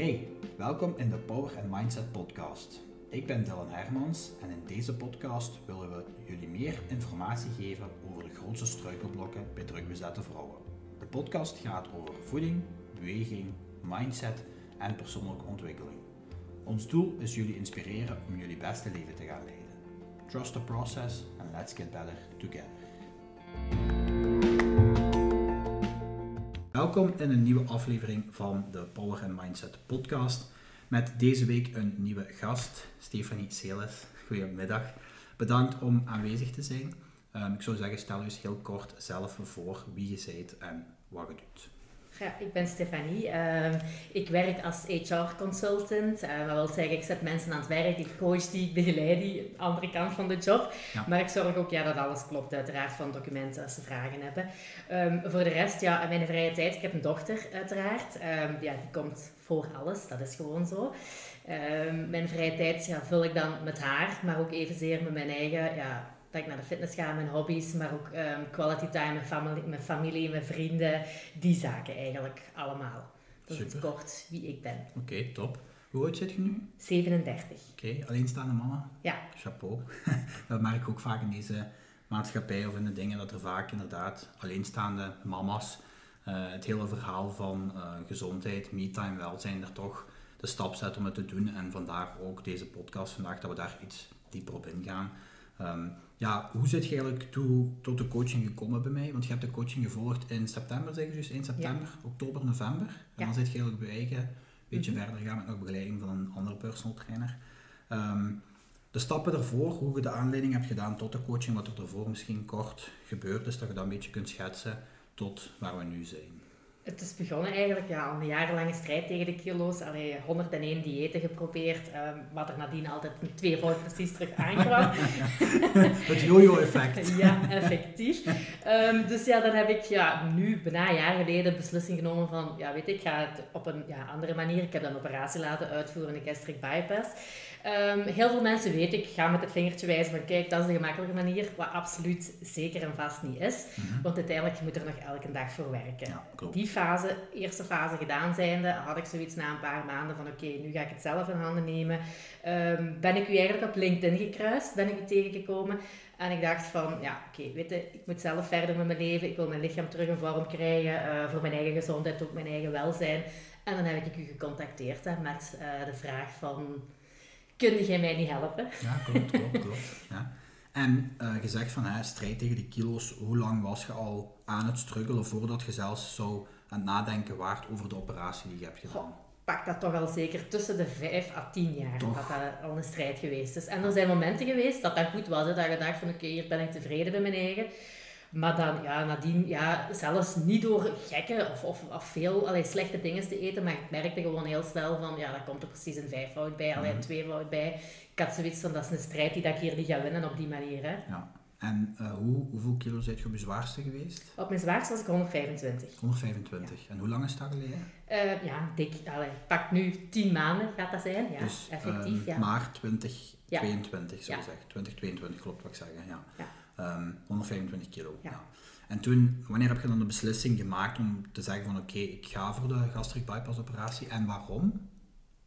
Hey, welkom in de Power and Mindset podcast. Ik ben Dylan Hermans en in deze podcast willen we jullie meer informatie geven over de grootste struikelblokken bij drukbezette vrouwen. De podcast gaat over voeding, beweging, mindset en persoonlijke ontwikkeling. Ons doel is jullie inspireren om jullie beste leven te gaan leiden. Trust the process and let's get better together. Welkom in een nieuwe aflevering van de Power and Mindset podcast. Met deze week een nieuwe gast, Stefanie Seles. Goedemiddag. Bedankt om aanwezig te zijn. Um, ik zou zeggen, stel je eens heel kort zelf voor wie je bent en wat je doet. Ja, ik ben Stefanie. Uh, ik werk als HR-consultant. Uh, dat wil zeggen, ik zet mensen aan het werk, ik coach die, ik begeleid die, de andere kant van de job. Ja. Maar ik zorg ook ja, dat alles klopt, uiteraard, van documenten als ze vragen hebben. Um, voor de rest, ja, mijn vrije tijd, ik heb een dochter, uiteraard. Um, ja, die komt voor alles, dat is gewoon zo. mijn vrije tijd ja, vul ik dan met haar, maar ook evenzeer met mijn eigen... Ja, dat ik naar de fitness ga, mijn hobby's, maar ook um, quality time met familie, met familie, met vrienden. Die zaken eigenlijk allemaal. Dat is het kort wie ik ben. Oké, top. Hoe oud zit je nu? 37. Oké, okay, alleenstaande mama? Ja. Chapeau. dat merk ik ook vaak in deze maatschappij of in de dingen, dat er vaak inderdaad alleenstaande mama's uh, het hele verhaal van uh, gezondheid, me-time, welzijn er toch de stap zetten om het te doen. En vandaar ook deze podcast vandaag, dat we daar iets dieper op ingaan. Um, ja, hoe zit je eigenlijk toe, tot de coaching gekomen bij mij? Want je hebt de coaching gevolgd in september, zeg je dus, 1 september, oktober, november. En dan zit je eigenlijk bij eigen een beetje mhm. verder gaan met nog begeleiding van een andere personal trainer. Um, de stappen ervoor, hoe je de aanleiding hebt gedaan tot de coaching, wat er ervoor misschien kort gebeurd is, dat je dat een beetje kunt schetsen tot waar we nu zijn. Het is begonnen eigenlijk ja, al een jarenlange strijd tegen de kilo's. Allee, 101 diëten geprobeerd, um, wat er nadien altijd een tweevoud precies terug aankwam. het jojo-effect. ja, effectief. Um, dus ja, dan heb ik ja, nu, bijna een jaar geleden, beslissing genomen van, ja weet ik, ik ga het op een ja, andere manier. Ik heb een operatie laten uitvoeren, een gastric bypass. Um, heel veel mensen weten, ik ga met het vingertje wijzen van kijk, dat is de gemakkelijke manier, wat absoluut zeker en vast niet is. Mhm. Want uiteindelijk moet er nog elke dag voor werken. Ja, Die fase, eerste fase gedaan zijnde, had ik zoiets na een paar maanden van oké, nu ga ik het zelf in handen nemen. Um, ben ik u eigenlijk op LinkedIn gekruist, ben ik u tegengekomen. En ik dacht van, ja, oké, weet je, ik moet zelf verder met mijn leven. Ik wil mijn lichaam terug in vorm krijgen. Uh, voor mijn eigen gezondheid, ook mijn eigen welzijn. En dan heb ik u gecontacteerd hè, met uh, de vraag van kun jij mij niet helpen? Ja, klopt, klopt, klopt. Ja. En uh, je zegt van hè, strijd tegen de kilo's, hoe lang was je al aan het struggelen voordat je zelfs zo aan het nadenken waard over de operatie die je hebt gedaan? pak dat toch al zeker tussen de 5 à 10 jaar toch? dat dat al een strijd geweest is. En er zijn momenten geweest dat dat goed was, hè, dat je dacht van oké, hier ben ik tevreden bij mijn eigen. Maar dan, ja, nadien, ja, zelfs niet door gekke of, of, of veel allee, slechte dingen te eten, maar ik merkte gewoon heel snel van, ja, daar komt er precies een vijfvoud bij, alleen mm -hmm. een bij. Ik had zoiets van, dat is een strijd die dat ik hier niet ga winnen op die manier. Hè. Ja. En uh, hoe, hoeveel kilo zit je op je zwaarste geweest? Op mijn zwaarste was ik 125. 125. Ja. En hoe lang is dat geleden? Uh, ja, dik. Allee, pak nu 10 maanden gaat dat zijn. Ja, dus, effectief. Uh, ja. maart 2022, zo ja. zeg. 2022 klopt wat ik zeg. Ja. ja. Um, ehm, 125 kilo. Ja. En toen, wanneer heb je dan de beslissing gemaakt om te zeggen van oké, ik ga voor de gastric bypass operatie en waarom?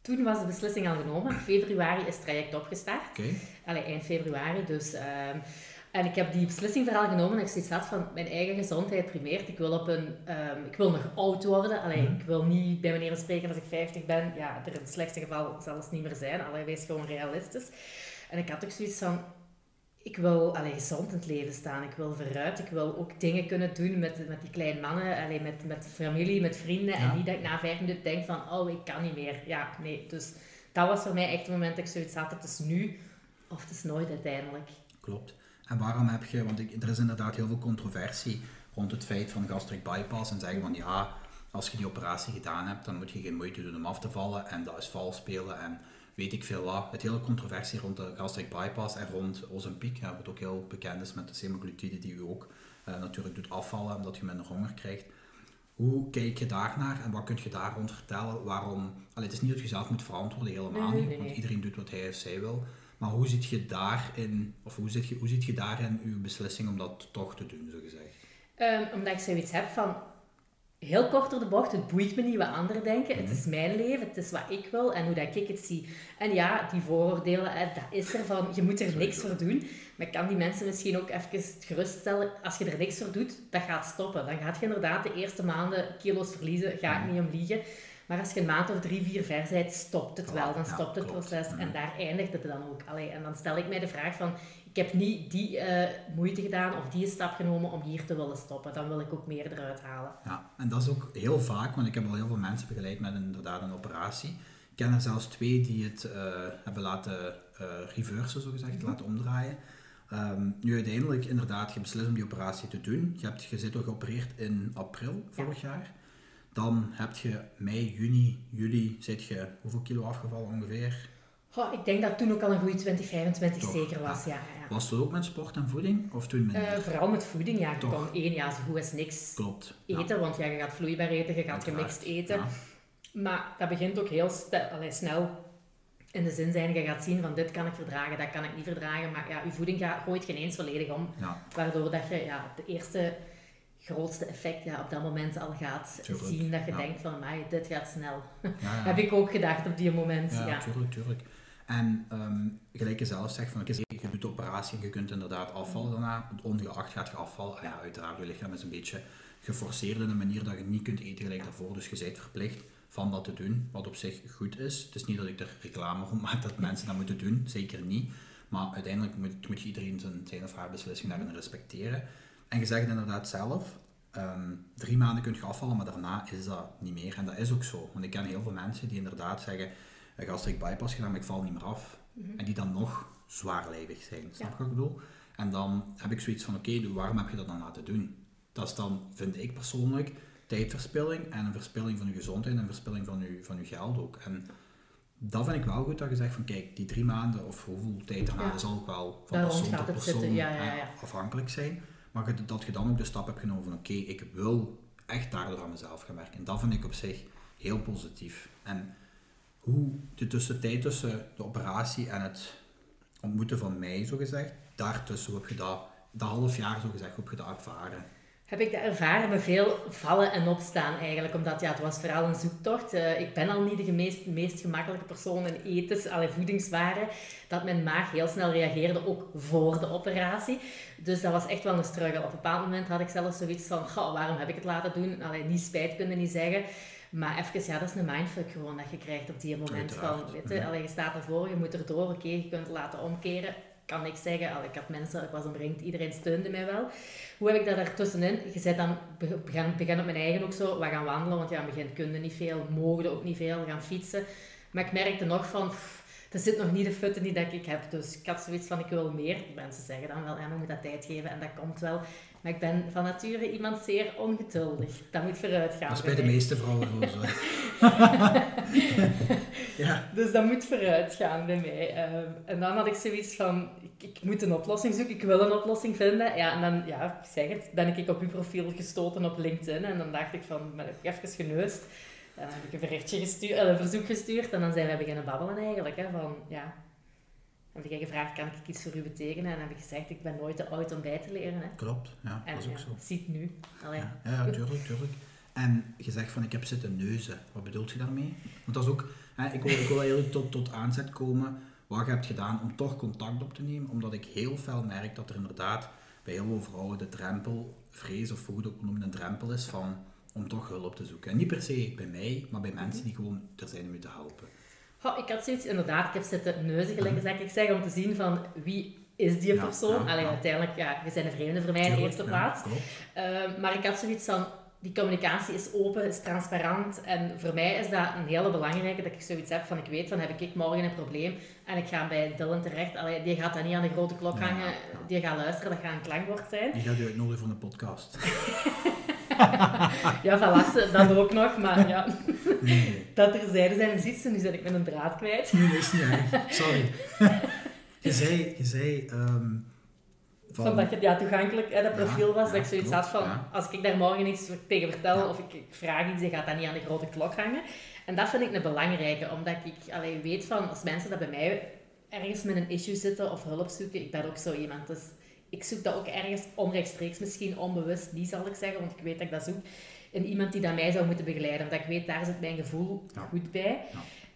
Toen was de beslissing al genomen. Februari is het traject opgestart. Okay. Allee, eind februari. Dus, um, en ik heb die beslissing vooral genomen dat ik zoiets had van mijn eigen gezondheid primeert. Ik wil, op een, um, ik wil nog oud worden. Allee, mm -hmm. Ik wil niet bij meneer spreken als ik 50 ben. Ja, er in het slechtste geval zelfs niet meer zijn. Allee, wees gewoon realistisch. En ik had ook zoiets van, ik wil allee, gezond in het leven staan. Ik wil vooruit. Ik wil ook dingen kunnen doen met, met die kleine mannen. Allee, met, met familie, met vrienden. En niet dat ik na vijf minuten denk van, oh, ik kan niet meer. Ja, nee. Dus dat was voor mij echt het moment dat ik zoiets had. Het is nu of het is nooit uiteindelijk. Klopt. En waarom heb je, want ik, er is inderdaad heel veel controversie rond het feit van gastric bypass. En zeggen van, ja, als je die operatie gedaan hebt, dan moet je geen moeite doen om af te vallen. En dat is vals spelen. En weet ik veel wat. Het hele controversie rond de gastric bypass en rond Ozempic, ja, wat ook heel bekend is met de semaglutide die u ook uh, natuurlijk doet afvallen omdat je minder honger krijgt. Hoe kijk je daarnaar en wat kun je daar rond vertellen? Waarom? Allee, het is niet dat je zelf moet verantwoorden, helemaal nee, niet, nee, nee. want iedereen doet wat hij of zij wil. Maar hoe zit je daarin, of hoe zit je, hoe zit je daarin uw beslissing om dat toch te doen, zo gezegd? Um, omdat ik zoiets heb van, heel kort door de bocht, het boeit me niet wat anderen denken. Het Mhm. is mijn leven, het is wat ik wil en hoe dat ik het zie. En ja, die vooroordelen, hè, dat is er van, je moet er niks voor doen. Maar ik kan die mensen misschien ook even geruststellen, als je er niks voor doet, dat gaat stoppen. Dan gaat je inderdaad de eerste maanden kilo's verliezen, ga ik Mhm. niet om liegen. Maar als je een maand of drie, vier ver bent, stopt het wel. Dan stopt het proces en Mhm. daar eindigt het dan ook. Allee, en dan stel ik mij de vraag van, ik heb niet die eh, moeite gedaan of die stap genomen om hier te willen stoppen. Dan wil ik ook meer eruit halen. Ja, en dat is ook heel vaak, want ik heb al heel veel mensen begeleid met inderdaad een operatie. Ik ken er zelfs twee die het eh, hebben laten eh reversen, zo gezegd, laten omdraaien. Ehm, nu uiteindelijk inderdaad, je beslist om die operatie te doen. Je, hebt, je zit al geopereerd in april vorig jaar. Dan heb je mei, juni, juli, zit je hoeveel kilo afgevallen ongeveer? Goh, ik denk dat toen ook al een goede 20, 25 Toch, zeker was. Ja, ja. Was dat ook met sport en voeding? Of toen minder? Eh, vooral met voeding, ja. Je Toch. kan één, ja, zo goed als niks Klopt. Ja, eten, want ja, je gaat vloeibaar eten, je gaat gemixt eten. Ja. Maar dat begint ook heel allee, snel in de zin zijn, je gaat zien van dit kan ik verdragen, dat kan ik niet verdragen. Maar ja, je voeding gaat, gooit geen eens volledig om. Waardoor dat je ja, de eerste grootste effect ja, op dat moment al gaat Tuurlijk, zien. Dat je ja. denkt van, "Amai, dit gaat snel. ja. Heb ik ook gedacht op die moment. Ja, Ja, tuurlijk, tuurlijk. En ehm, gelijk je zelf zegt, van, oké, je doet de operatie en je kunt inderdaad afvallen daarna. Ongeacht gaat je afvallen. Ja, uiteraard, je lichaam is een beetje geforceerd in een manier dat je niet kunt eten gelijk daarvoor. Dus je bent verplicht van dat te doen, wat op zich goed is. Het is niet dat ik er reclame voor maak dat mensen dat moeten doen, zeker niet. Maar uiteindelijk moet, moet je iedereen zijn, zijn of haar beslissing daarin respecteren. En je zegt inderdaad zelf, ehm, drie maanden kun je afvallen, maar daarna is dat niet meer. En dat is ook zo. Want ik ken heel veel mensen die inderdaad zeggen, een gastric bypass gedaan, maar ik val niet meer af. En die dan nog zwaarlijvig zijn. Snap je Ja. wat ik bedoel? En dan heb ik zoiets van, oké, waarom heb je dat dan laten doen? Dat is dan, vind ik persoonlijk, tijdverspilling en een verspilling van je gezondheid en een verspilling van je, van je geld ook. En dat vind ik wel goed dat je zegt van, kijk, die drie maanden of hoeveel tijd daarna, Ja. zal ook wel van Daar persoon tot persoon ja, ja, ja. afhankelijk zijn. Maar dat je dan ook de stap hebt genomen van, oké, ik wil echt daardoor aan mezelf gaan werken. En dat vind ik op zich heel positief. En hoe de tussentijd tussen de operatie en het ontmoeten van mij, zo gezegd, daartussen, heb je dat, dat half jaar, zo gezegd, heb je dat ervaren? Heb ik dat ervaren met veel vallen en opstaan eigenlijk. Omdat ja, het was vooral een zoektocht. Eh, ik ben al niet de meest, meest gemakkelijke persoon in etens, alle voedingswaren. Dat mijn maag heel snel reageerde, ook voor de operatie. Dus dat was echt wel een struggle. Op een bepaald moment had ik zelfs zoiets van, "Goh, waarom heb ik het laten doen? Allee, niet spijt kunnen niet zeggen. Maar even, ja, dat is een mindfuck gewoon dat je krijgt op die moment van, weet je, allee, je staat ervoor, je moet erdoor, oké, je kunt het laten omkeren. Kan niks zeggen, Allee, ik had mensen, ik was omringd, iedereen steunde mij wel. Hoe heb ik dat ertussenin? Je zet dan, be- begin, begin op mijn eigen ook zo, we gaan wandelen, want ja, het begin kun je niet veel, mogen ook niet veel, we gaan fietsen. Maar ik merkte nog van, er zit nog niet de futte die dat ik heb. Dus ik had zoiets van, ik wil meer. Mensen zeggen dan wel, ja, we moeten dat tijd geven en dat komt wel. Maar ik ben van nature iemand zeer ongeduldig. Dat moet vooruit gaan. Dat is bij bij de meeste vrouwen zo. ja, Dus dat moet vooruit gaan bij mij. Ehm, en dan had ik zoiets van, ik, ik moet een oplossing zoeken, ik wil een oplossing vinden. Ja, en dan, ja, ik zeg het, ben ik op uw profiel gestoten op LinkedIn. En dan dacht ik van, ben ik even geneust. Dan heb ik een berichtje gestuurd, eh, een verzoek gestuurd. En dan zijn we beginnen babbelen eigenlijk. Hè, van, ja. Dan heb ik gevraagd, kan ik iets voor u betekenen? En dan heb ik gezegd, ik ben nooit te oud om bij te leren. Hè. klopt. Ja, En dat is ook ja, zo. ziet nu. Allee. Ja, ja, tuurlijk, tuurlijk. En je zegt van ik heb zitten neuzen. Wat bedoelt je daarmee? Want dat is ook, hè, ik, wil, ik wil eigenlijk tot, tot aanzet komen wat je hebt gedaan om toch contact op te nemen. Omdat ik heel fel merk dat er inderdaad bij heel veel vrouwen de drempel, vrees of hoe je het ook noemen, een drempel is van om toch hulp te zoeken. En niet per se bij mij, maar bij mensen die gewoon er zijn om je te helpen. Ik had zoiets, inderdaad, ik heb zitten neuzen, gelijk zeg ik zeg, om te zien van wie is die Ja, persoon. ja, Allee, ja. uiteindelijk, ja, we zijn een vreemde voor mij in de eerste plaats. Ehm, maar ik had zoiets van, die communicatie is open, is transparant. En voor mij is dat een hele belangrijke, dat ik zoiets heb van, ik weet van, heb ik morgen een probleem en ik ga bij Dylan terecht. Allee, die gaat dan niet aan de grote klok hangen, ja. die gaat luisteren, dat gaat een klankwoord zijn. Die gaat u uitnodigen voor een podcast. Ja, voilà, dat ook nog, maar ja, Nee, dat terzijde zijn. Ziet ze, nu zit ik met een draad kwijt. Nee, dat is niet erg. Sorry. je zei, je zei ehm, van... Van dat je ja, toegankelijk hè, dat profiel was, dat ik zoiets klopt, had van, als ik daar morgen iets tegen vertel of ik, ik vraag iets, dan gaat dat niet aan de grote klok hangen. En dat vind ik een belangrijke, omdat ik allee, weet van, als mensen dat bij mij ergens met een issue zitten of hulp zoeken, ik ben ook zo iemand. Dus ik zoek dat ook ergens onrechtstreeks, misschien onbewust niet zal ik zeggen, want ik weet dat ik dat zoek. in iemand die dat mij zou moeten begeleiden. Omdat ik weet, daar zit mijn gevoel goed bij.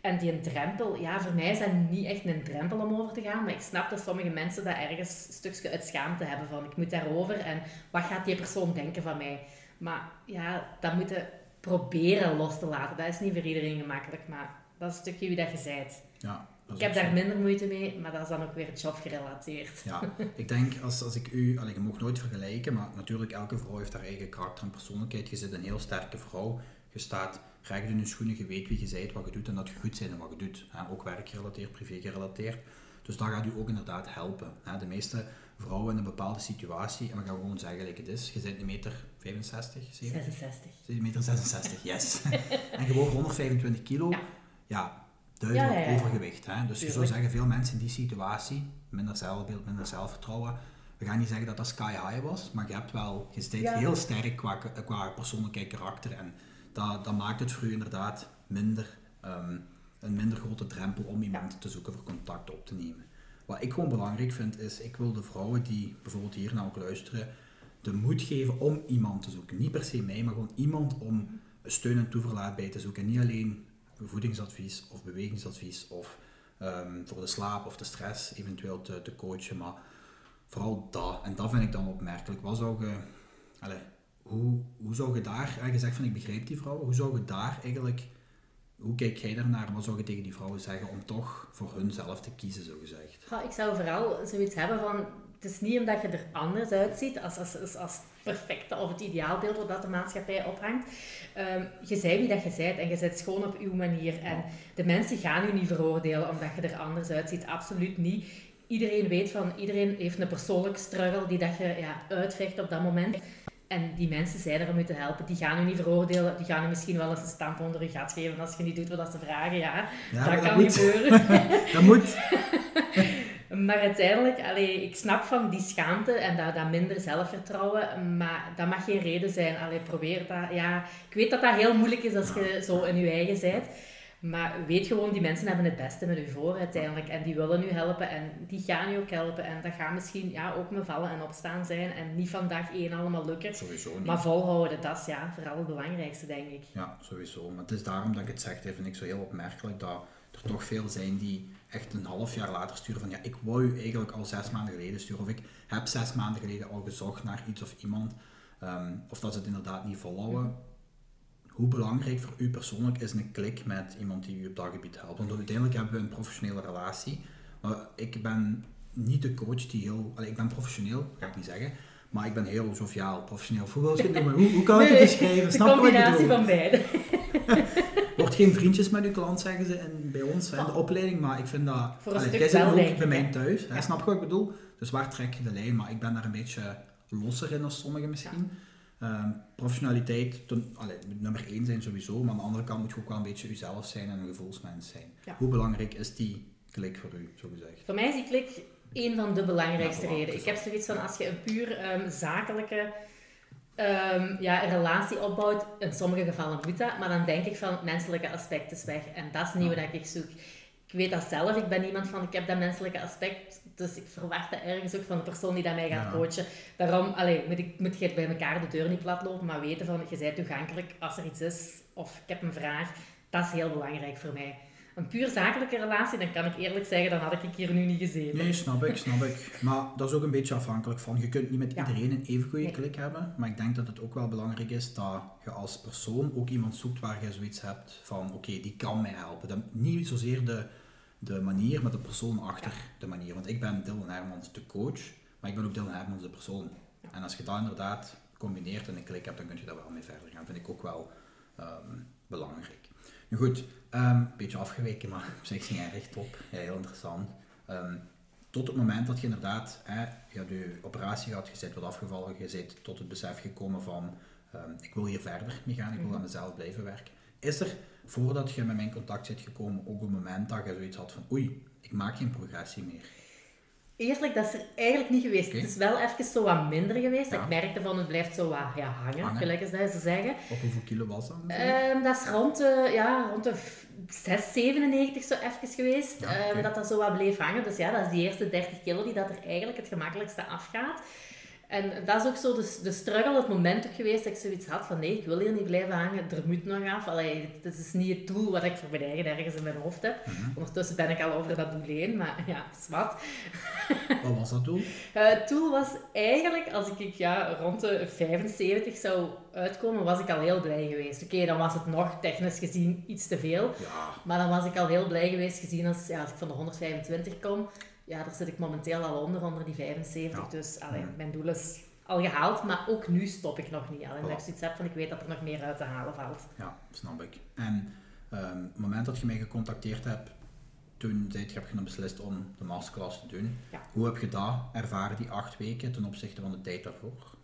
En die een drempel, ja, voor mij is dat niet echt een drempel om over te gaan. Maar ik snap dat sommige mensen dat ergens een stukje uit schaamte hebben van ik moet daarover en wat gaat die persoon denken van mij. Maar ja, dat moeten proberen los te laten. Dat is niet voor iedereen gemakkelijk, maar dat is een stukje wie dat je zijt. Ja, ik heb daar minder moeite mee, maar dat is dan ook weer jobgerelateerd. Ja, ik denk als, als ik u, allee, je mag nooit vergelijken, maar natuurlijk elke vrouw heeft haar eigen karakter en persoonlijkheid. Je zit een heel sterke vrouw, je staat recht in je schoenen, je weet wie je bent, wat je doet en dat je goed bent en wat je doet. Hè? Ook werkgerelateerd, privé gerelateerd. Dus dat gaat u ook inderdaad helpen. Hè? De meeste vrouwen in een bepaalde situatie, en we gaan gewoon zeggen gelijk het is, je bent een meter 65, 66. Een meter 66, yes. en gewoon 125 kilo, ja, ja duidelijk overgewicht. Hè? Dus je zou zeggen, veel mensen in die situatie, minder zelfbeeld, minder zelfvertrouwen, we gaan niet zeggen dat dat sky high was, maar je hebt wel, je steeds heel sterk qua, qua persoonlijkheid, karakter en dat, dat maakt het voor u inderdaad minder, ehm, een minder grote drempel om iemand te zoeken voor contact op te nemen. Wat ik gewoon belangrijk vind is, ik wil de vrouwen die bijvoorbeeld hier naar ook luisteren, de moed geven om iemand te zoeken. Niet per se mij, maar gewoon iemand om steun en toeverlaat bij te zoeken. Niet alleen voedingsadvies of bewegingsadvies of ehm, voor de slaap of de stress eventueel te, te, coachen, maar vooral dat. En dat vind ik dan opmerkelijk. Wat zou allez, hoe, zou je daar, je zegt van ik begrijp die vrouwen, hoe zou je daar eigenlijk, hoe kijk jij daarnaar, wat zou je tegen die vrouwen zeggen om toch voor hunzelf te kiezen, zo gezegd? Ja, ik zou vooral zoiets hebben van, het is niet omdat je er anders uitziet als, als, als, perfecte of het ideaalbeeld dat de maatschappij ophangt. Um, je zei wie dat je bent en je zit gewoon op uw manier. En de mensen gaan u niet veroordelen omdat je er anders uitziet. Absoluut niet. Iedereen weet van, iedereen heeft een persoonlijke struggle die dat je ja, uitvecht op dat moment. En die mensen zijn er om u te helpen. Die gaan u niet veroordelen. Die gaan u misschien wel eens een stamp onder uw gat geven als je niet doet wat ze vragen. Ja, dat, kan niet gebeuren. dat moet. maar uiteindelijk, allee, ik snap van die schaamte en dat, dat minder zelfvertrouwen. Maar dat mag geen reden zijn. Allee, probeer dat. Ja, ik weet dat dat heel moeilijk is als je zo in je eigen bent. Maar weet gewoon, die mensen hebben het beste met u voor uiteindelijk. En die willen u helpen en die gaan u ook helpen. En dat gaat misschien ja, ook met vallen en opstaan zijn. En niet van dag één allemaal lukken. Sowieso niet. Maar volhouden, dat is ja, vooral het belangrijkste, denk ik. Ja, sowieso. Maar het is daarom dat ik het zeg, vind ik zo heel opmerkelijk dat er toch veel zijn die echt een half jaar later sturen van ja, ik wou u eigenlijk al zes maanden geleden sturen. Of ik heb zes maanden geleden al gezocht naar iets of iemand. Ehm, of dat ze het inderdaad niet volhouden hoe belangrijk voor u persoonlijk is een klik met iemand die u op dat gebied helpt? Want uiteindelijk hebben we een professionele relatie. Maar ik ben niet de coach die heel... Allee, ik ben professioneel, ga ik niet zeggen. Maar ik ben heel joviaal, professioneel. Hoe, hoe, hoe kan ik het beschrijven? Snap de combinatie van beide. Wordt geen vriendjes met uw klant, zeggen ze in, bij ons, in de opleiding. Maar ik vind dat... Voor een allee, ook bij mij thuis. Snap je wat ik bedoel? Dus waar trek je de lijn? Maar ik ben daar een beetje losser in dan sommigen misschien. Ehm, professionaliteit, ten, nummer één zijn sowieso, maar aan de andere kant moet je ook wel een beetje jezelf zijn en een gevoelsmens zijn. Hoe belangrijk is die klik voor u, zo gezegd? Voor mij is die klik een van de belangrijkste redenen. Ik heb zoiets van, als je een puur um, zakelijke um, ja, relatie opbouwt, in sommige gevallen moet dat, maar dan denk ik van, menselijke aspect is weg. En dat is niet wat ik zoek ik weet dat zelf. Ik ben iemand van, ik heb dat menselijke aspect. Dus ik verwacht dat ergens ook van de persoon die dat mij gaat coachen. Daarom allee, moet, ik, moet je bij elkaar de deur niet plat lopen, maar weten van, je bent toegankelijk als er iets is. Of ik heb een vraag. Dat is heel belangrijk voor mij. Een puur zakelijke relatie, dan kan ik eerlijk zeggen, dan had ik hier nu niet gezeten. Nee, snap ik, snap ik. Maar dat is ook een beetje afhankelijk van, je kunt niet met iedereen een even goede klik hebben. Maar ik denk dat het ook wel belangrijk is dat je als persoon ook iemand zoekt waar je zoiets hebt van, oké, die kan mij helpen. Niet zozeer de de manier, met de persoon achter de manier. Want ik ben Dylan Hermans de coach, maar ik ben ook Dylan Hermans de persoon. En als je dat inderdaad combineert en een klik hebt, dan kun je daar wel mee verder gaan. vind ik ook wel ehm, belangrijk. Goed, ehm, een beetje afgeweken, maar op zich ging erg top. Ja, heel interessant. Ehm, tot het moment dat je inderdaad, hè, je je operatie gehad, je bent wat afgevallen, je tot het besef gekomen van, ik wil hier verder mee gaan, ik wil mhm. aan mezelf blijven werken. Is er voordat je met mijn contact zit gekomen, ook een moment dat je zoiets had van oei, ik maak geen progressie meer? Eerlijk, dat is er eigenlijk niet geweest. Het is wel even zo wat minder geweest. Ik merkte van, het blijft zo wat ja, hangen, hangen. gelijk als dat ze zeggen. Op hoeveel kilo was dat? Um, dat is rond de, ja, rond de 6, 97 zo even geweest. Ehm, dat dat zo wat bleef hangen. Dus ja, dat is die eerste 30 kilo die dat er eigenlijk het gemakkelijkste afgaat. En dat is ook zo de, de struggle, het moment ook geweest dat ik zoiets had van nee, ik wil hier niet blijven hangen, er moet nog af. Allee, het is niet het doel wat ik voor mijn eigen ergens in mijn hoofd heb. Mhm. Ondertussen ben ik al over dat doel heen, maar ja, zwart. Wat was dat doel? Uh, het doel was eigenlijk, als ik ja, rond de 75 zou uitkomen, was ik al heel blij geweest. Oké, dan was het nog technisch gezien iets te veel. Ja. Maar dan was ik al heel blij geweest gezien als, ja, als ik van de 125 kom ja, daar zit ik momenteel al onder, onder die 75. Dus allee, mijn doel is al gehaald, maar ook nu stop ik nog niet. Alleen dat ik zoiets heb van ik weet dat er nog meer uit te halen valt. Ja, snap ik. En um, het moment dat je mij gecontacteerd hebt, toen zei je, heb je beslist om de masterclass te doen. Hoe heb je dat ervaren, die acht weken, ten opzichte van de tijd daarvoor?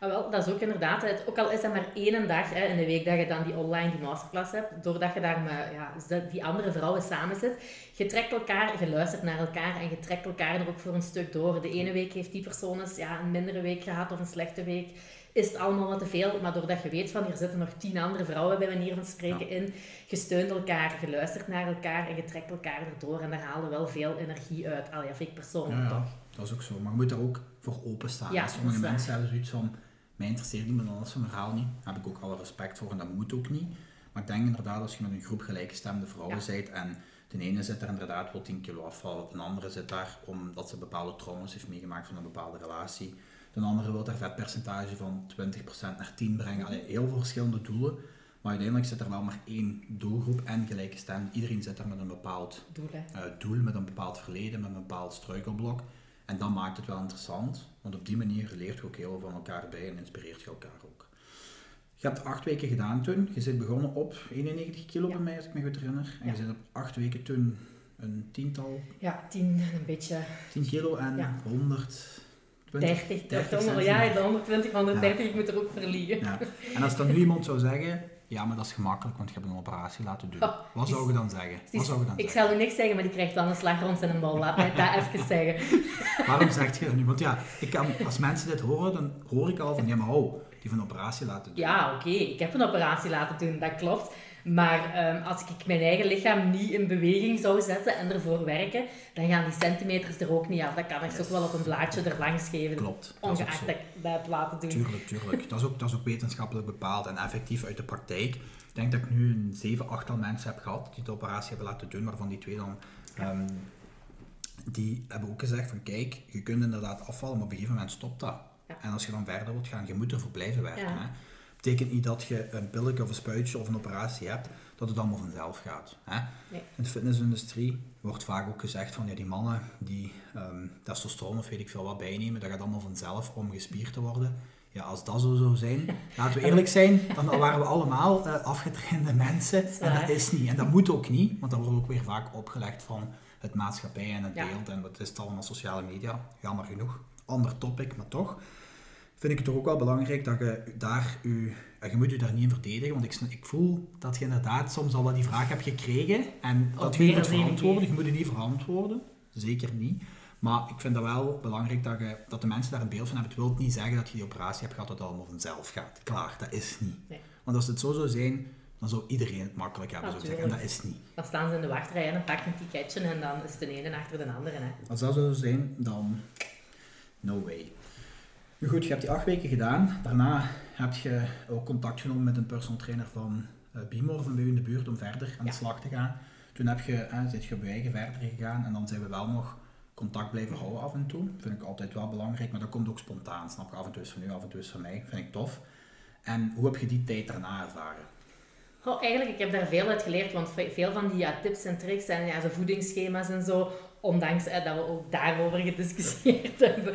Ah, wel, dat is ook inderdaad, het, ook al is dat maar één dag hè, in de week dat je dan die online die masterclass hebt, doordat je daar met ja, die andere vrouwen samen zit, je trekt elkaar, je luistert naar elkaar en je trekt elkaar er ook voor een stuk door. De ene week heeft die persoon eens ja, een mindere week gehad of een slechte week, is het allemaal wat te veel, maar doordat je weet van, hier zitten nog tien andere vrouwen bij manier van spreken in, je steunt elkaar, je luistert naar elkaar en je trekt elkaar erdoor en daar halen wel veel energie uit. Allee, vind ik persoonlijk ja, toch. Dat is ook zo, maar je moet er ook voor openstaan. Ja, Sommige mensen hebben zoiets van mij interesseert niemand anders van verhaal niet. Daar heb ik ook alle respect voor en dat moet ook niet. Maar ik denk inderdaad, als je met een groep gelijkgestemde vrouwen ja. bent en de ene zit er inderdaad wel 10 kilo afvallen, de andere zit daar omdat ze bepaalde trauma's heeft meegemaakt van een bepaalde relatie. De andere wil haar vetpercentage van 20% naar 10 brengen. Allee, heel veel verschillende doelen. Maar uiteindelijk zit er wel maar één doelgroep en gelijke stem. Iedereen zit er met een bepaald doel, uh, doel, met een bepaald verleden, met een bepaald struikelblok. En dat maakt het wel interessant, want op die manier leert je ook heel veel van elkaar bij en inspireert je elkaar ook. Je hebt acht weken gedaan toen. Je zit begonnen op 91 kilo bij mij, als ik me goed herinner. En je zit op acht weken toen een tiental... Ja, tien, een beetje... 10 kilo en ja. 100... 30, 30 ja, de 120, 130, ik moet er ook verliegen. Ja. En als dan nu iemand zou zeggen, ja, maar dat is gemakkelijk, want je hebt een operatie laten doen. Oh, Wat zou je dan zeggen? Wat zou je dan ik zal u niks zeggen, maar die krijgt dan een slag rond zijn bal. Laat mij dat even zeggen. Waarom zeg je dat nu? Want ja, ik kan, als mensen dit horen, dan hoor ik al van, ja, maar oh, die van een operatie laten doen. Ja, oké, ik heb een operatie laten doen, dat klopt. Maar ehm, als ik mijn eigen lichaam niet in beweging zou zetten en ervoor werken, dan gaan die centimeters er ook niet af. Dat kan ik yes. ook wel op een blaadje er langs geven. Klopt. Ongeacht dat, ik dat heb laten doen. Tuurlijk, tuurlijk. Dat is, ook, dat is ook wetenschappelijk bepaald en effectief uit de praktijk. Ik denk dat ik nu een 7, 8 al mensen heb gehad die de operatie hebben laten doen, waarvan die twee dan... Um, die hebben ook gezegd van kijk, je kunt inderdaad afvallen, maar op een gegeven moment stopt dat. Ja. En als je dan verder wilt gaan, je moet ervoor blijven werken. Ja. Hè? Betekent niet dat je een pilletje of een spuitje of een operatie hebt, dat het allemaal vanzelf gaat. Hè? Nee. In de fitnessindustrie wordt vaak ook gezegd van ja, die mannen die um, testosteron of weet ik veel wat bijnemen, dat gaat allemaal vanzelf om gespierd te worden. Ja, als dat zo zou zijn, laten we eerlijk zijn, dan waren we allemaal uh, afgetrainde mensen. En dat is niet. En dat moet ook niet, want dat wordt ook weer vaak opgelegd van het maatschappij en het beeld. En wat is het allemaal sociale media? Jammer genoeg. Ander topic, maar toch vind ik het toch ook wel belangrijk dat je daar je, je moet je daar niet in verdedigen, want ik, ik voel dat je inderdaad soms al wat die vraag hebt gekregen en dat je moet verantwoorden. Je moet je niet verantwoorden, zeker niet. Maar ik vind dat wel belangrijk dat, je, dat de mensen daar een beeld van hebben. Het wil niet zeggen dat je die operatie hebt gehad dat het allemaal vanzelf gaat. Klaar, dat is niet. Want als het zo zou zijn, dan zou iedereen het makkelijk hebben, zo zeggen. En dat is niet. Dan staan ze in de wachtrij en dan pakken een ticketje en dan is het de ene achter de andere. Hè. Als dat zo zou zijn, dan no way. Nu goed, je hebt die acht weken gedaan. Daarna heb je ook contact genomen met een personal trainer van uh, Bimor van bij u in de buurt om verder aan de slag te gaan. Toen heb je, uh, zit je op je eigen verder gegaan en dan zijn we wel nog contact blijven houden af en toe. Dat vind ik altijd wel belangrijk, maar dat komt ook spontaan. Snap je? Af en toe is van u, af en toe is van mij. Vind ik tof. En hoe heb je die tijd daarna ervaren? Oh, eigenlijk, ik heb daar veel uit geleerd, want veel van die ja, tips en tricks en ja, zo voedingsschema's en zo, ondanks dat we ook daarover gediscussieerd hebben,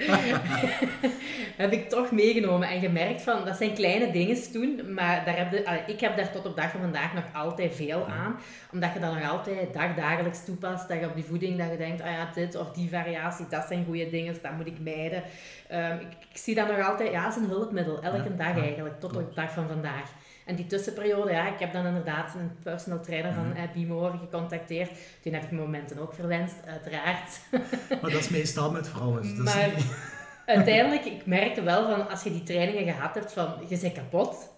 heb ik toch meegenomen en gemerkt van, dat zijn kleine dingen toen, maar daar heb de, ik heb daar tot op dag van vandaag nog altijd veel aan, omdat je dat nog altijd dagdagelijks toepast, dat je op die voeding, dat je denkt, ah ja, dit of die variatie, dat zijn goede dingen, dat moet ik mijden. Um, ik, ik, zie dat nog altijd, ja, als een hulpmiddel, elke dag eigenlijk, tot op de dag van vandaag. En die tussenperiode, ja, ik heb dan inderdaad een personal trainer van uh, Bimor gecontacteerd. Toen heb ik momenten ook verwenst, uiteraard. Maar dat is meestal met vrouwen. Dus maar uiteindelijk, ik merkte wel van, als je die trainingen gehad hebt, van, je bent kapot.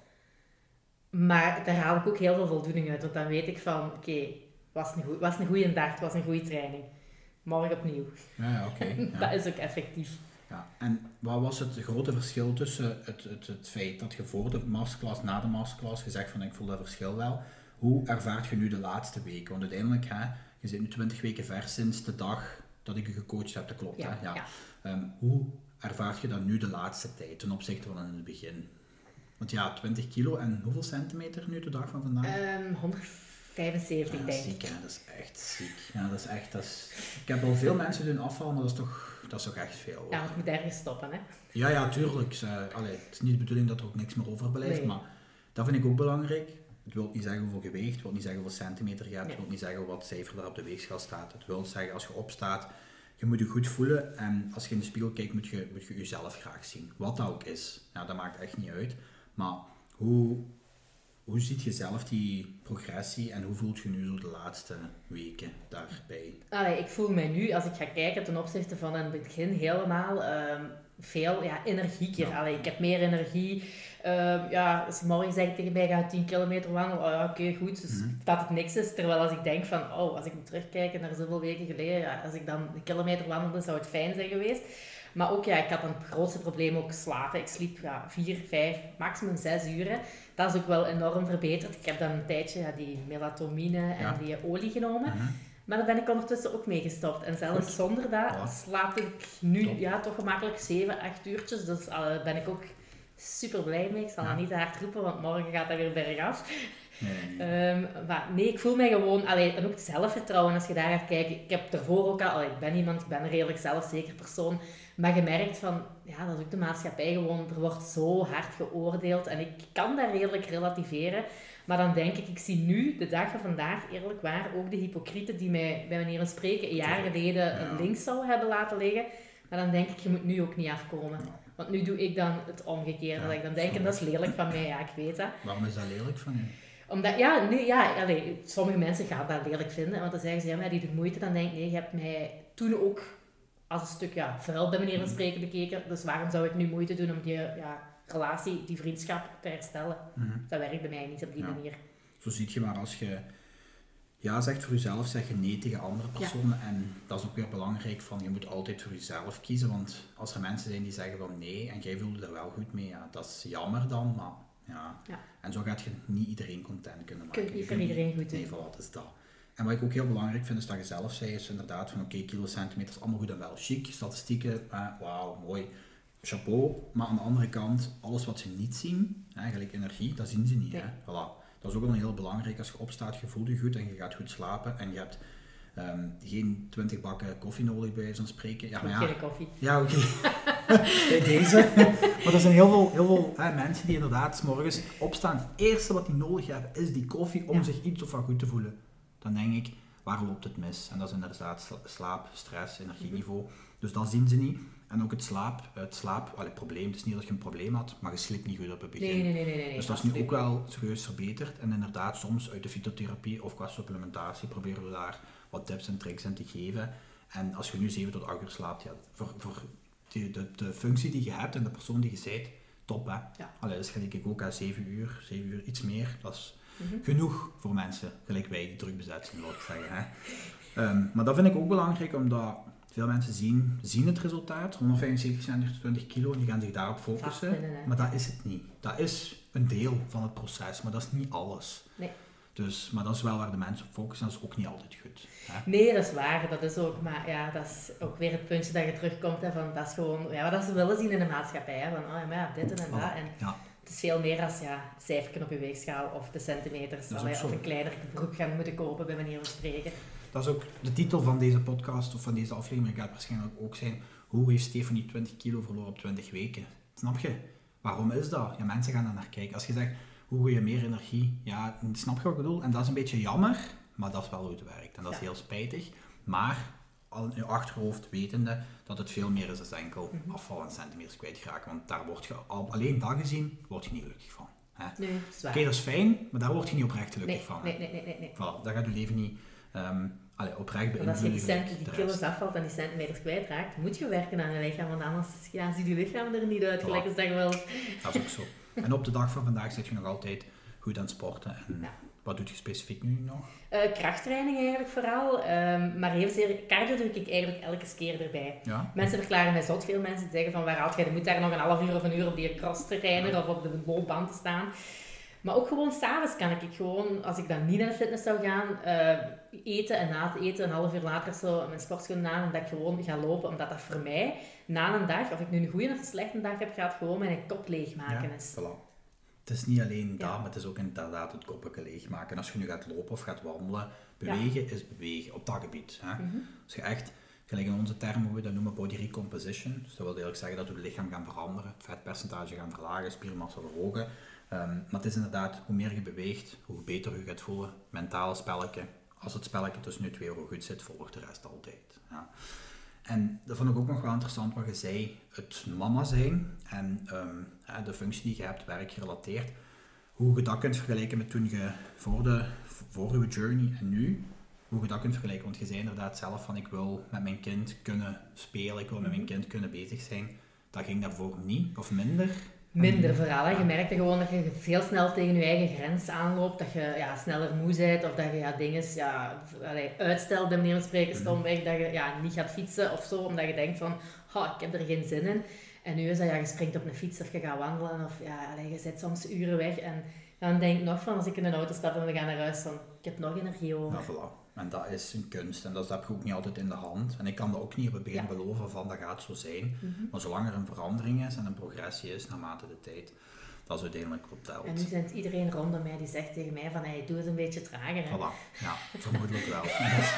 Maar daar haal ik ook heel veel voldoening uit. Want dan weet ik van, oké, okay, was, een een goede dag, het was een goede training. Morgen opnieuw. Ja, oké. dat is ook effectief. Ja, en wat was het grote verschil tussen het, het, het feit dat je voor de masterclass, na de masterclass gezegd van ik voel dat verschil wel. Hoe ervaart je nu de laatste weken? Want uiteindelijk, hè, je zit nu 20 weken ver sinds de dag dat ik je gecoacht heb, dat klopt. Ja, hè? Ja. ja. Ehm, hoe ervaart je dat nu de laatste tijd ten opzichte van in het begin? Want ja, 20 kilo en hoeveel centimeter nu de dag van vandaag? Ehm 175 ja, denk ziek, ik. hè? dat is echt ziek. Ja, dat is echt, dat is... Ik heb al veel mensen doen afvallen, maar dat is toch, dat is toch echt veel. hoor. Ja, want het moet ergens stoppen, hè. Ja, ja, tuurlijk. Allee, het is niet de bedoeling dat er ook niks meer overblijft, Nee. maar dat vind ik ook belangrijk. Het wil niet zeggen hoeveel gewicht, het wil niet zeggen hoeveel centimeter je hebt, Nee. het wil niet zeggen wat cijfer daar op de weegschaal staat. Het wil zeggen, als je opstaat, je moet je goed voelen en als je in de spiegel kijkt, moet je, moet je jezelf graag zien. Wat dat ook is. Ja, dat maakt echt niet uit. Maar hoe, hoe ziet je zelf die progressie en hoe voelt je nu zo de laatste weken daarbij? Allee, ik voel mij nu, als ik ga kijken ten opzichte van in het begin, helemaal ehm, veel ja, energieker. Ja. Allee, ik heb meer energie. Ehm, ja, als morgen zeg ik tegen mij, ga 10 kilometer wandelen. Oh, ja, oké, goed. Dus Mhm. dat het niks is. Terwijl als ik denk van, oh, als ik moet terugkijken naar zoveel weken geleden, ja, als ik dan een kilometer wandelde, zou het fijn zijn geweest. Maar ook, ja, ik had een grootste probleem ook slapen. Ik sliep ja, vier, vijf, maximum zes uren. Dat is ook wel enorm verbeterd. Ik heb dan een tijdje ja, die melatonine en Ja. die olie genomen. Mhm. Maar daar ben ik ondertussen ook mee gestopt. En zelfs Goed. zonder dat slaap ik nu Top. ja, toch gemakkelijk 7, 8 uurtjes. Dus eh, ben ik ook super blij mee. Ik zal Ja. dat niet te hard roepen, want morgen gaat dat weer bergaf. Nee. Ehm maar nee, ik voel mij gewoon... Allee, en ook het zelfvertrouwen als je daar gaat kijken. Ik heb ervoor ook al... allee, ik ben iemand, ik ben een redelijk zelfzeker persoon. Maar je merkt van... Ja, dat is ook de maatschappij gewoon. Er wordt zo hard geoordeeld. En ik kan dat redelijk relativeren. Maar dan denk ik, ik zie nu, de dag van vandaag, eerlijk waar, ook de hypocrieten die mij bij manier van spreken een jaar geleden Ja. links zou hebben laten liggen. Maar dan denk ik, je moet nu ook niet afkomen. Want nu doe ik dan het omgekeerde. Ja, dat ik dan denk, en dat is lelijk van mij, ja, ik weet dat. Waarom is dat lelijk van je? Omdat, ja, nu, ja allee, sommige mensen gaan dat lelijk vinden. Want dan zeggen ze, ja, maar die doet moeite. Dan denk ik, nee, je hebt mij toen ook als een stuk ja, vuil bij manier van spreken bekeken. Dus waarom zou ik nu moeite doen om die ja, relatie, die vriendschap te herstellen? Mhm. Dat werkt bij mij niet op die Ja. manier. Zo ziet je maar als je ja zegt voor jezelf, zeg je nee tegen andere personen. En dat is ook weer belangrijk, van je moet altijd voor jezelf kiezen. Want als er mensen zijn die zeggen van nee en jij voelt er wel goed mee, ja, dat is jammer dan. Maar ja. Ja. En zo gaat je niet iedereen content kunnen maken. niet Je iedereen goed doen. Nee, voilà, dat is dat. En wat ik ook heel belangrijk vind, is dat je zelf zei, is inderdaad van oké, kilo, centimeters, allemaal goed en wel. Chic, statistieken, eh, wauw, mooi. Chapeau. Maar aan de andere kant, alles wat ze niet zien, eigenlijk energie, dat zien ze niet. Nee. Hè? Voilà. Dat is ook wel heel belangrijk. Als je opstaat, je voelt je goed en je gaat goed slapen en je hebt ehm, geen 20 bakken koffie nodig bij van spreken. Ja, maar ja, Geen koffie. ja, oké. Bij deze. Maar er zijn heel veel, heel veel hè, mensen die inderdaad 's morgens opstaan. Het eerste wat die nodig hebben is die koffie om Ja. zich iets of wat goed te voelen. Dan denk ik, waar loopt het mis? En dat is inderdaad sla- slaap, stress, energieniveau. Dus dat zien ze niet. En ook het slaap, het slaap, het probleem. Het is niet dat je een probleem had, maar je slaapt niet goed op het begin. Nee, nee, nee, nee. nee Dus dat is nu ook wel serieus verbeterd. En inderdaad, soms uit de fytotherapie of qua supplementatie proberen we daar wat tips en tricks in te geven. En als je nu 7 tot 8 uur slaapt, ja, voor, voor de, de, de functie die je hebt en de persoon die je bent, top hè. Ja. Allee, dus gelijk ik ook aan 7 uur, 7 uur, iets meer. Dat is Mhm. genoeg voor mensen, gelijk wij die druk bezet zijn, wil ik zeggen. Hè. Ehm, maar dat vind ik ook belangrijk, omdat veel mensen zien, zien het resultaat, 175 centimeter, 20 kilo, en die gaan zich daarop focussen. Maar dat is het niet. Dat is een deel van het proces, maar dat is niet alles. Nee. Dus, maar dat is wel waar de mensen op focussen, dat is ook niet altijd goed. Hè? Nee, dat is waar. Dat is ook, maar ja, dat is ook weer het puntje dat je terugkomt. Hè, van, dat is gewoon ja, wat ze willen zien in de maatschappij. Hè, van, oh ja, maar ja, dit en dat. Voilà. En Ja, het is veel meer als ja, het cijfertje op je weegschaal of de centimeters. Allee, of een kleiner broek gaan moeten kopen, bij manier van spreken. Dat is ook de titel van deze podcast of van deze aflevering gaat waarschijnlijk ook zijn hoe heeft Stefanie 20 kilo verloren op 20 weken? Snap je? Waarom is dat? Ja, mensen gaan daar naar kijken. Als je zegt, hoe wil je meer energie? Ja, snap je wat ik bedoel? En dat is een beetje jammer, maar dat is wel hoe het werkt. En dat is Ja. heel spijtig. Maar al in je achterhoofd wetende dat het veel meer is dan enkel Mhm. afval en centimeters kwijtgeraken. Want daar word je al, alleen dat gezien, word je niet gelukkig van. Hè? Nee. Oké, dat is fijn, maar daar word je niet oprecht gelukkig nee, van. hè. nee, nee, nee, nee, nee. Voilà, daar gaat je leven niet ehm allee, oprecht Want als je die, kilo's afvalt en die centimeters kwijtraakt, moet je werken aan je lichaam, want anders ja, ziet je lichaam er niet uit. Gelijk als dat wel... Dat is ook zo. En op de dag van vandaag zit je nog altijd goed aan het sporten. En Ja. Wat doet je specifiek nu nog? Uh, krachttraining eigenlijk vooral. Um, maar heel zeer, cardio doe ik eigenlijk elke keer erbij. Ja. Mensen verklaren mij zot. Veel mensen zeggen van waar haalt jij? Je moet daar nog een half uur of een uur op die cross trainer of op de loopband te staan. Maar ook gewoon s'avonds kan ik gewoon, als ik dan niet naar de fitness zou gaan, uh, eten en na het eten, een half uur later zo mijn sportschoenen aan en dat ik gewoon ga lopen. Omdat dat voor mij, na een dag, of ik nu een goede of een slechte dag heb gehad, gewoon mijn kop leegmaken ja, is. Voilà. Het is niet alleen dat, maar het is ook inderdaad het koppetje leegmaken. Als je nu gaat lopen of gaat wandelen, bewegen is bewegen op dat gebied. Hè? Mhm. Als je echt, gelijk in onze termen, hoe we dat noemen, body recomposition. Dus dat wil eigenlijk zeggen dat we het lichaam gaan veranderen, het vetpercentage gaan verlagen, spiermassa verhogen. Um, maar het is inderdaad, hoe meer je beweegt, hoe beter je gaat voelen. Mentaal spelletje. Als het spelletje tussen nu twee euro goed zit, volgt de rest altijd. Ja. En dat vond ik ook nog wel interessant wat je zei, het mama zijn en um, de functie die je hebt, werkgerelateerd. Hoe je dat kunt vergelijken met toen je voor, de, voor je journey en nu, hoe je dat kunt vergelijken. Want je zei inderdaad zelf van ik wil met mijn kind kunnen spelen, ik wil met mijn kind kunnen bezig zijn. Dat ging daarvoor niet of minder minder vooral. Hè. Je merkt gewoon dat je veel snel tegen je eigen grens aanloopt, dat je ja, sneller moe bent of dat je ja, dingen ja, uitstelt, bij manier van spreken, stomweg, dat je ja, niet gaat fietsen of zo, omdat je denkt van, oh, ik heb er geen zin in. En nu is dat, ja, je springt op een fiets of je gaat wandelen of ja, allee, je zit soms uren weg en dan denk ik nog van, als ik in een auto stap en we gaan naar huis, van, ik heb nog energie over. Ja, voilà. En dat is een kunst en dat heb je ook niet altijd in de hand. En ik kan dat ook niet op het begin beloven van dat gaat zo zijn. Mhm. Maar zolang er een verandering is en een progressie is naarmate de tijd, dat is uiteindelijk wat telt. En nu zit iedereen rondom mij die zegt tegen mij van hey, doe het een beetje trager. Hè? Voilà, ja, vermoedelijk wel.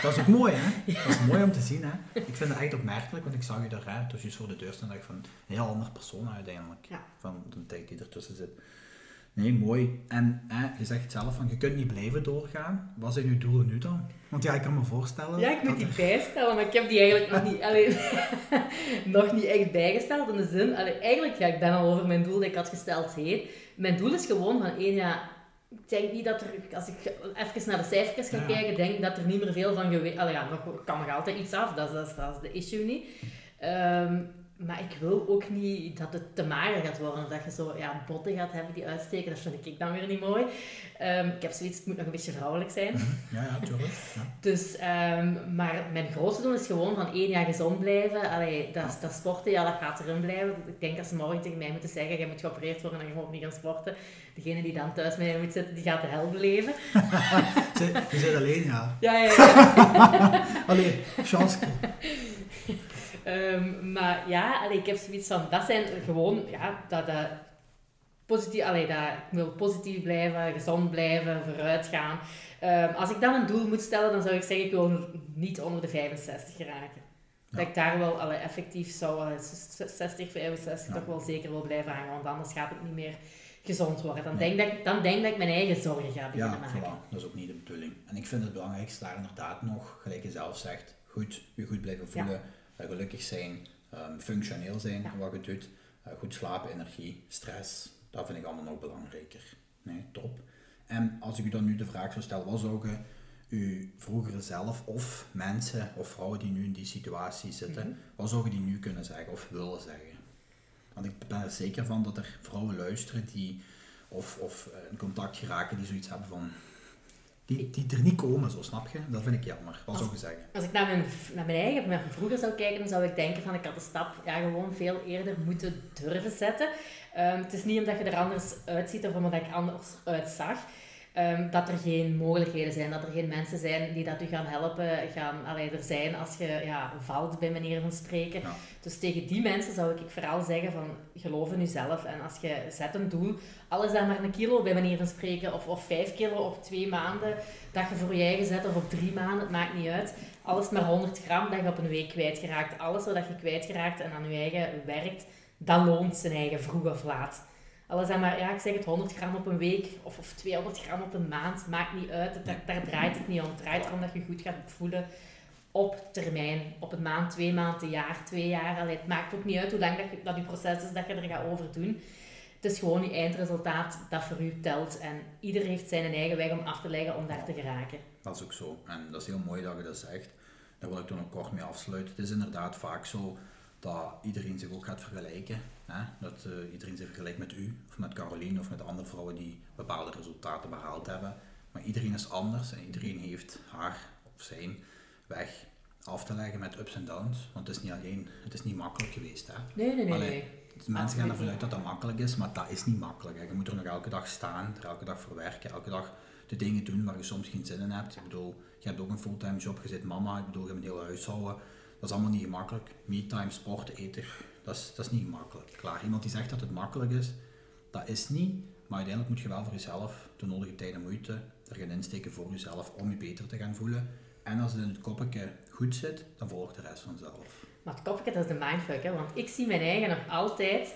Dat is, ook mooi hè. Dat is mooi om te zien hè. Ik vind het echt opmerkelijk, want ik zag je daar hè, dus juist voor de deur staan dat ik van een heel ander persoon uiteindelijk. Van de tijd die ertussen zit. Nee, mooi. En je zegt zelf van je kunt niet blijven doorgaan. Wat zijn je doelen nu dan? Want ja, ik kan me voorstellen. Ja, ik moet die bijstellen, maar ik heb die eigenlijk nog niet, alleen, nog niet echt bijgesteld. In de zin, allee, eigenlijk ga ik ben al over mijn doel dat ik had gesteld heen. Mijn doel is gewoon van één jaar. Ik denk niet dat er, als ik even naar de cijfertjes ga kijken, denk dat er niet meer veel van geweest. Ja, nog kan nog altijd iets af, dat is, dat is, dat is de issue niet. Um, maar ik wil ook niet dat het te mager gaat worden. Dat je zo ja, botten gaat hebben die uitsteken. Dat vind ik dan weer niet mooi. Um, ik heb zoiets, het moet nog een beetje vrouwelijk zijn. Mhm. Ja, ja, tuurlijk. Ja. Dus, um, maar mijn grootste doel is gewoon van één jaar gezond blijven. Allee, dat, dat sporten, ja, dat gaat erin blijven. Ik denk als ze morgen tegen mij moeten zeggen, je moet geopereerd worden en je mag niet gaan sporten. Degene die dan thuis met mij moet zitten, die gaat de hel beleven. je zit alleen, ja. Ja, ja, ja. Allee, chance. Um, maar ja, allee, ik heb zoiets van, dat zijn gewoon, ja, dat, dat positief, allee, dat, ik wil positief blijven, gezond blijven, vooruit gaan. Um, als ik dan een doel moet stellen, dan zou ik zeggen, ik wil niet onder de 65 geraken. Dat ik daar wel allee, effectief zou, 60, 65 toch wel zeker wil blijven hangen, want anders gaat het niet meer gezond worden. Dan, denk, dat ik, dan denk dat ik mijn eigen zorgen ga beginnen ja, maken. dat is ook niet de bedoeling. En ik vind het belangrijkste daar inderdaad nog, gelijk je zelf zegt, goed, je goed blijven voelen gelukkig zijn, um, functioneel zijn wat je doet, uh, goed slapen, energie, stress, dat vind ik allemaal nog belangrijker. Nee, top. En als ik u dan nu de vraag zou stellen, wat zou je uw vroegere zelf of mensen of vrouwen die nu in die situatie zitten, mm wat zou je die nu kunnen zeggen of willen zeggen? Want ik ben er zeker van dat er vrouwen luisteren die of, of uh, in contact geraken die zoiets hebben van die, die er niet komen, zo snap je? Dat vind ik jammer. Wat zou je zeggen? Als ik naar mijn, naar mijn eigen, naar mijn vroeger zou kijken, dan zou ik denken van ik had de stap ja, gewoon veel eerder moeten durven zetten. Um, het is niet omdat je er anders uitziet of omdat ik anders uitzag. Um, dat er geen mogelijkheden zijn, dat er geen mensen zijn die dat u gaan helpen, gaan allee, er zijn als je ja, valt, bij manier van spreken. Dus tegen die mensen zou ik vooral zeggen van, geloof in jezelf. En als je zet een doel, alles dan maar een kilo bij manier van spreken, of, of vijf kilo op twee maanden, dat je voor je eigen zet, of op drie maanden, het maakt niet uit. Alles maar 100 gram dat je op een week kwijtgeraakt. Alles wat je kwijtgeraakt en aan je eigen werkt, dat loont zijn eigen vroeg of laat. Alles dan maar, ja, ik zeg het, 100 gram op een week of, of 200 gram op een maand, maakt niet uit. Daar, draait het niet om. Het draait erom dat je goed gaat voelen op termijn. Op een maand, twee maanden, een jaar, twee jaar. Allee, het maakt ook niet uit hoe lang dat, je, dat je proces is dat je er gaat over doen. Het is gewoon je eindresultaat dat voor u telt. En ieder heeft zijn eigen weg om af te leggen om daar te geraken. Dat is ook zo. En dat is heel mooi dat je dat zegt. Daar wil ik toen ook kort mee afsluiten. Het is inderdaad vaak zo dat iedereen zich ook gaat vergelijken. Hè? Dat uh, iedereen zich vergelijkt met u, of met Caroline, of met andere vrouwen die bepaalde resultaten behaald hebben. Maar iedereen is anders en iedereen heeft haar of zijn weg af te leggen met ups en downs. Want het is niet alleen, het is niet makkelijk geweest. Hè? Nee, nee, nee. nee. Mensen gaan ervan uit dat dat makkelijk is, maar dat is niet makkelijk. Hè. Je moet er nog elke dag staan, er elke dag voor werken, elke dag de dingen doen waar je soms geen zin in hebt. Ik bedoel, je hebt ook een fulltime job, je zit mama, ik bedoel, je hebt een hele huishouden. Dat is allemaal niet gemakkelijk. Me-time, sport, eten, dat is, dat is niet gemakkelijk. Klaar, iemand die zegt dat het makkelijk is, dat is niet. Maar uiteindelijk moet je wel voor jezelf de nodige tijd en moeite er gaan insteken voor jezelf om je beter te gaan voelen. En als het in het koppetje goed zit, dan volgt de rest vanzelf. Maar het koppetje, dat is de mindfuck, hè? want ik zie mijn eigen nog altijd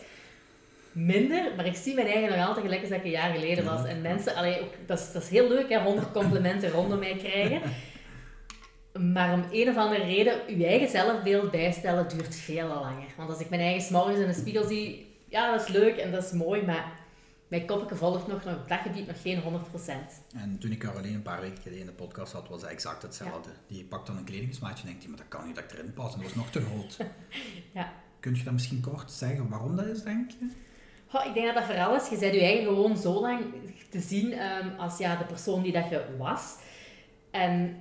minder, maar ik zie mijn eigen nog altijd gelijk als dat ik een jaar geleden was. En mensen, allee, ook, dat, is, dat is heel leuk, hè, 100 complimenten rondom mij krijgen. Maar om een of andere reden, je eigen zelfbeeld bijstellen duurt veel langer. Want als ik mijn eigen s'morgens in de spiegel zie, ja, dat is leuk en dat is mooi, maar mijn koppetje volgt nog, nog op dat gebied nog geen 100%. En toen ik Caroline een paar weken geleden in de podcast had, was hij exact hetzelfde. Die pakt dan een kledingsmaatje en denkt, hij, maar dat kan niet dat ik erin pas, en dat is nog te groot. ja. Kun je dat misschien kort zeggen waarom dat is, denk je? Oh, ik denk dat dat vooral is, je bent je eigen gewoon zo lang te zien um, als ja, de persoon die dat je was. En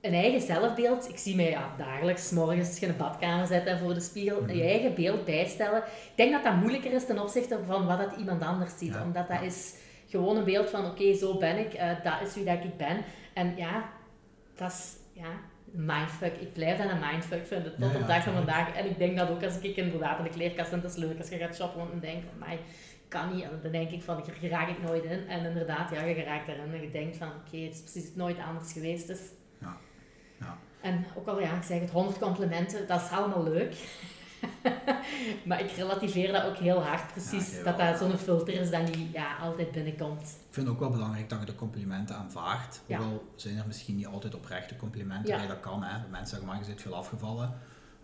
een eigen zelfbeeld, ik zie mij ja, dagelijks, morgens in de badkamer zetten voor de spiegel, mhm. je eigen beeld bijstellen. Ik denk dat dat moeilijker is ten opzichte van wat dat iemand anders ziet. Omdat dat is gewoon een beeld van, oké, zo ben ik, uh, dat is wie dat ik ben. En ja, dat is, ja, mindfuck. Ik blijf dat een mindfuck vinden tot op dag van vandaag. En ik denk dat ook als ik inderdaad in de kleerkast, en het is leuk als je gaat shoppen en denkt van, mij kan niet. En dan denk ik van, hier raak ik nooit in. En inderdaad, ja, je raakt erin en je denkt van, oké, het is precies nooit anders geweest. Dus. En ook al, ja, ik zeg het, 100 complimenten, dat is allemaal leuk. maar ik relativeer dat ook heel hard, precies. dat dat zo'n filter is dat niet ja, altijd binnenkomt. Ik vind het ook wel belangrijk dat je de complimenten aanvaardt. Ja. Hoewel zijn er misschien niet altijd oprechte complimenten. Ja. dat kan, hè. Mensen zeggen maar, je zit veel afgevallen.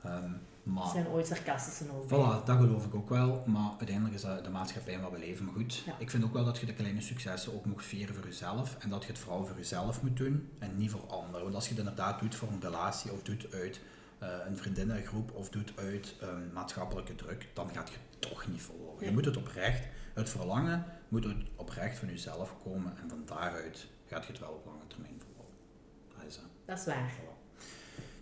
Um, maar, zijn ooit sarcastische over. Voilà, dat geloof ik ook wel. Maar uiteindelijk is dat de maatschappij waar we leven. Maar goed, ik vind ook wel dat je de kleine successen ook moet vieren voor jezelf. En dat je het vooral voor jezelf moet doen en niet voor anderen. Want als je het inderdaad doet voor een relatie of doet uit uh, een vriendinnengroep of doet uit um, maatschappelijke druk, dan gaat je toch niet volgen. Je moet het oprecht, het verlangen moet het oprecht van jezelf komen. En van daaruit gaat je het wel op lange termijn volgen. Dat is, dat is waar.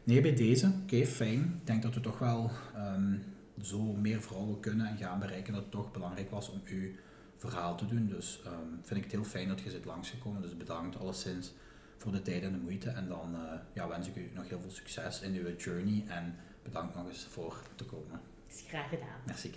Nee, bij deze, oké, fijn. Ik denk dat we toch wel um, zo meer vrouwen kunnen en gaan bereiken dat het toch belangrijk was om uw verhaal te doen. Dus um, vind ik het heel fijn dat je zit langsgekomen. Dus bedankt alleszins voor de tijd en de moeite. En dan uh, ja, wens ik u nog heel veel succes in uw journey en bedankt nog eens voor te komen. Is graag gedaan. Merci.